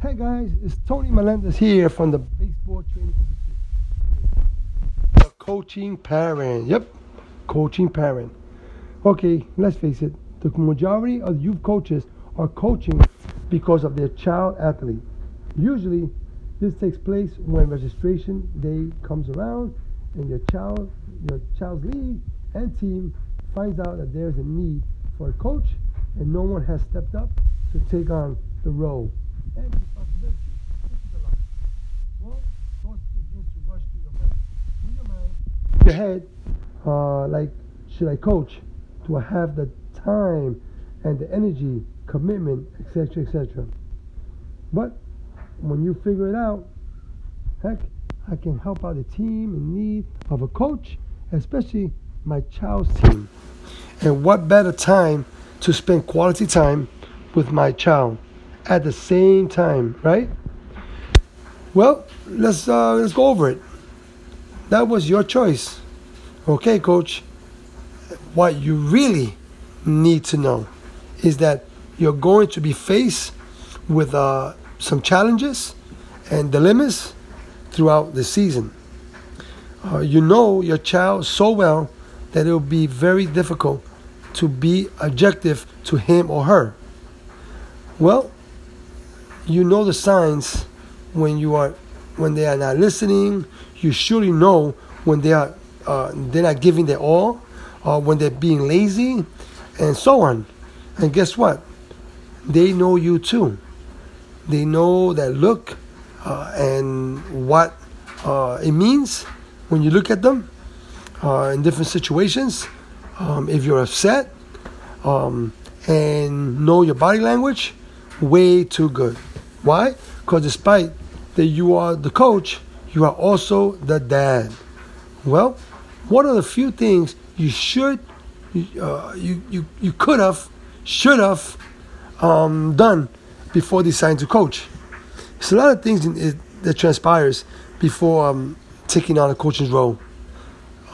Hey guys, it's Tony Melendez here from the Baseball Training Institute. The coaching parent. Yep, coaching parent. Okay, let's face it. The majority of youth coaches are coaching because of their child athlete. Usually, this takes place when registration day comes around and your child, your child's league and team finds out that there's a need for a coach and no one has stepped up to take on the role and responsibility. This is a lot. Well, thoughts begin to rush through your mind. Your mind, your head, uh, like, should I coach? Do I have the time and the energy, commitment, etc., etc.? But when you figure it out, heck, I can help out the team in need of a coach, especially my child's team. And what better time to spend quality time with my child at the same time, right? Well, let's uh, let's go over it. That was your choice. Okay, coach. What you really need to know is that you're going to be faced with uh, some challenges and dilemmas throughout the season. Uh, you know your child so well that it will be very difficult to be objective to him or her. Well, you know the signs when you are when they are not listening. You surely know when they are uh, they're not giving their all, or when they're being lazy, and so on. And guess what? They know you too. They know that look uh, and what uh, it means when you look at them uh, in different situations. Um, if you're upset um, and know your body language, way too good. Why? Because despite that you are the coach, you are also the dad. Well, what are the few things you should, uh, you, you, you could have, should have um, done before deciding to coach? There's a lot of things in, that transpires before um, taking on a coach's role.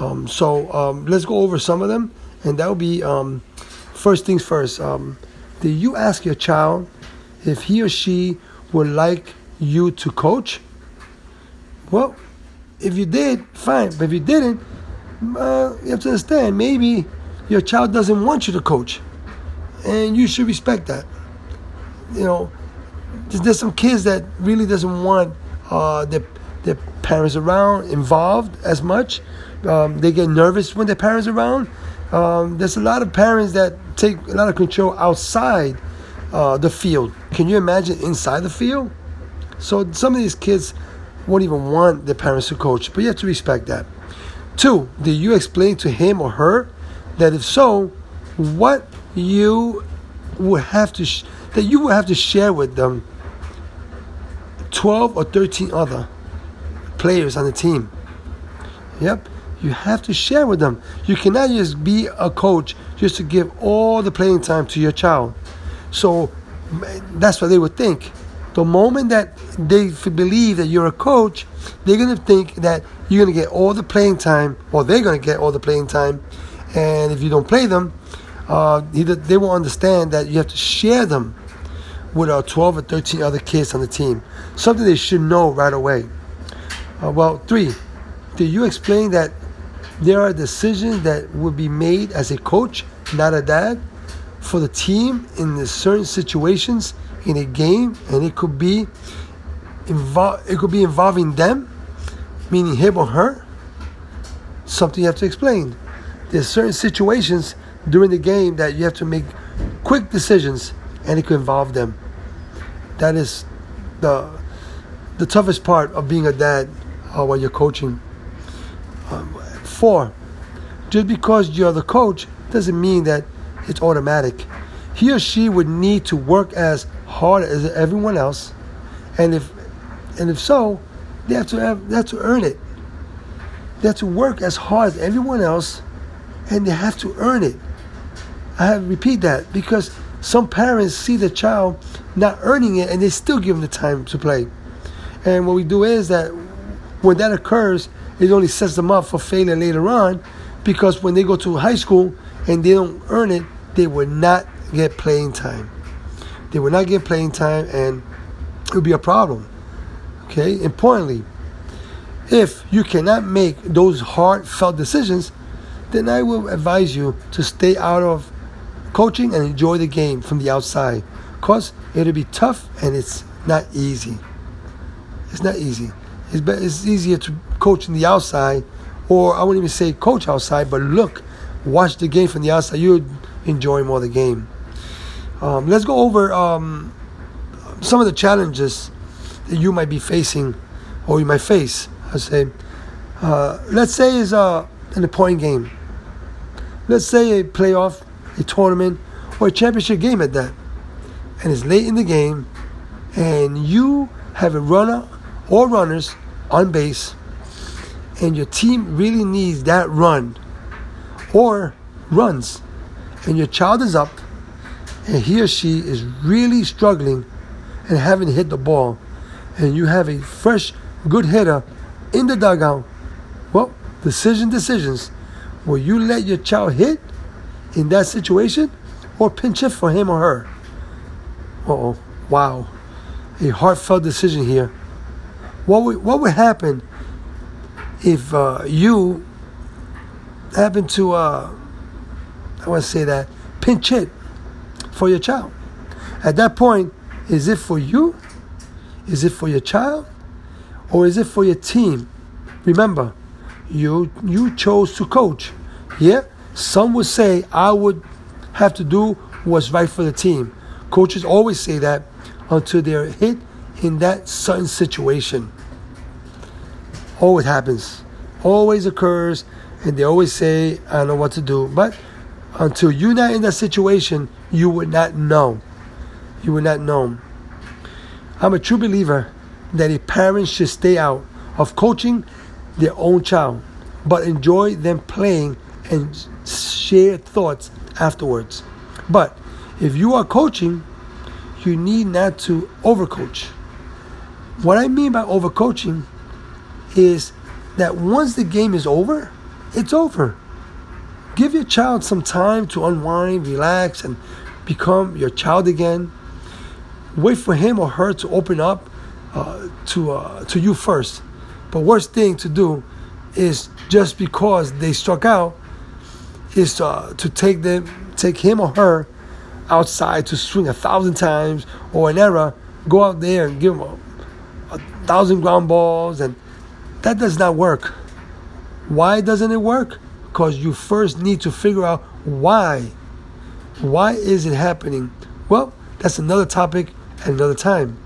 Um, so um, let's go over some of them, and that will be um, first things first. Um, did you ask your child if he or she would like you to coach? Well, if you did, fine. But if you didn't, uh, you have to understand maybe your child doesn't want you to coach, and you should respect that. You know, there's, some kids that really doesn't want uh, their their parents around involved as much. Um, they get nervous when their parents around. Um, there's a lot of parents that take a lot of control outside uh, the field. Can you imagine inside the field? So some of these kids won't even want their parents to coach, but you have to respect that. Two, did you explain to him or her that if so, what you would have to sh- that you would have to share with them 12 or 13 other players on the team. Yep, you have to share with them. You cannot just be a coach just to give all the playing time to your child. So that's what they would think. The moment that they believe that you're a coach, they're going to think that you're going to get all the playing time, or they're going to get all the playing time. And if you don't play them, uh, they won't understand that you have to share them with our 12 or 13 other kids on the team. Something they should know right away. Uh, well, three, did you explain that there are decisions that would be made as a coach, not a dad, for the team in certain situations in a game, and it could be involve it could be involving them, meaning him or her. Something you have to explain. There's certain situations during the game that you have to make quick decisions, and it could involve them. That is the the toughest part of being a dad uh, while you're coaching. Um, four, just because you're the coach doesn't mean that it's automatic. He or she would need to work as hard as everyone else, and if and if so, they have to have they have to earn it. They have to work as hard as everyone else, and they have to earn it. I have repeat that because some parents see the child not earning it, and they still give them the time to play. And what we do is that when that occurs, it only sets them up for failure later on, because when they go to high school and they don't earn it, they will not get playing time. They will not get playing time, and it will be a problem. Okay, importantly, if you cannot make those heartfelt decisions, then I will advise you to stay out of coaching and enjoy the game from the outside because it'll be tough and it's not easy. It's not easy. It's, be- it's easier to coach in the outside, or I wouldn't even say coach outside, but look, watch the game from the outside. You enjoy more the game. Um, let's go over um, some of the challenges that you might be facing, or you might face. I say, uh, let's say is uh, in a point game. Let's say a playoff, a tournament, or a championship game at that, and it's late in the game, and you have a runner or runners on base, and your team really needs that run or runs, and your child is up, and he or she is really struggling and haven't hit the ball, and you have a fresh, good hitter in the dugout, well, decision decisions. Will you let your child hit in that situation or pinch hit for him or her? oh, wow. A heartfelt decision here. What would, what would happen if uh, you happen to, uh, I want to say that, pinch hit for your child? At that point, is it for you? Is it for your child? or is it for your team? Remember, you you chose to coach. Yeah, some would say I would have to do what's right for the team. Coaches always say that until they're hit in that certain situation. Always happens, always occurs, and they always say I don't know what to do. But until you're not in that situation, you would not know. You would not know. I'm a true believer that a parent should stay out of coaching their own child, but enjoy them playing and share thoughts afterwards. But if you are coaching, you need not to overcoach. What I mean by overcoaching is that once the game is over, it's over. Give your child some time to unwind, relax, and become your child again. Wait for him or her to open up uh, to uh, to you first. But worst thing to do is just because they struck out is uh, to take them take him or her outside to swing a thousand times or an error, go out there and give them a, a thousand ground balls, and that does not work. Why doesn't it work? Because you first need to figure out why. Why is it happening? Well, that's another topic at another time.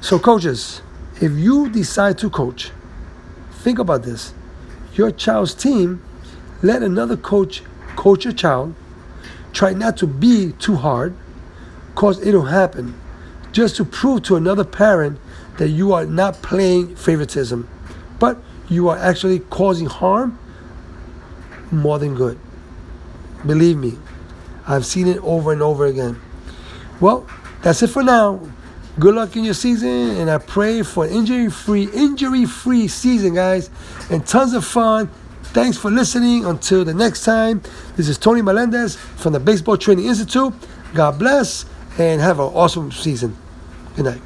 So, coaches, if you decide to coach, think about this. Your child's team, let another coach coach your child. Try not to be too hard, cause it'll happen. Just to prove to another parent that you are not playing favoritism, but you are actually causing harm more than good. Believe me, I've seen it over and over again. Well, that's it for now. Good luck in your season, and I pray for injury-free, injury-free season, guys, and tons of fun. Thanks for listening. Until the next time, this is Tony Melendez from the Baseball Training Institute. God bless, and have an awesome season. Good night.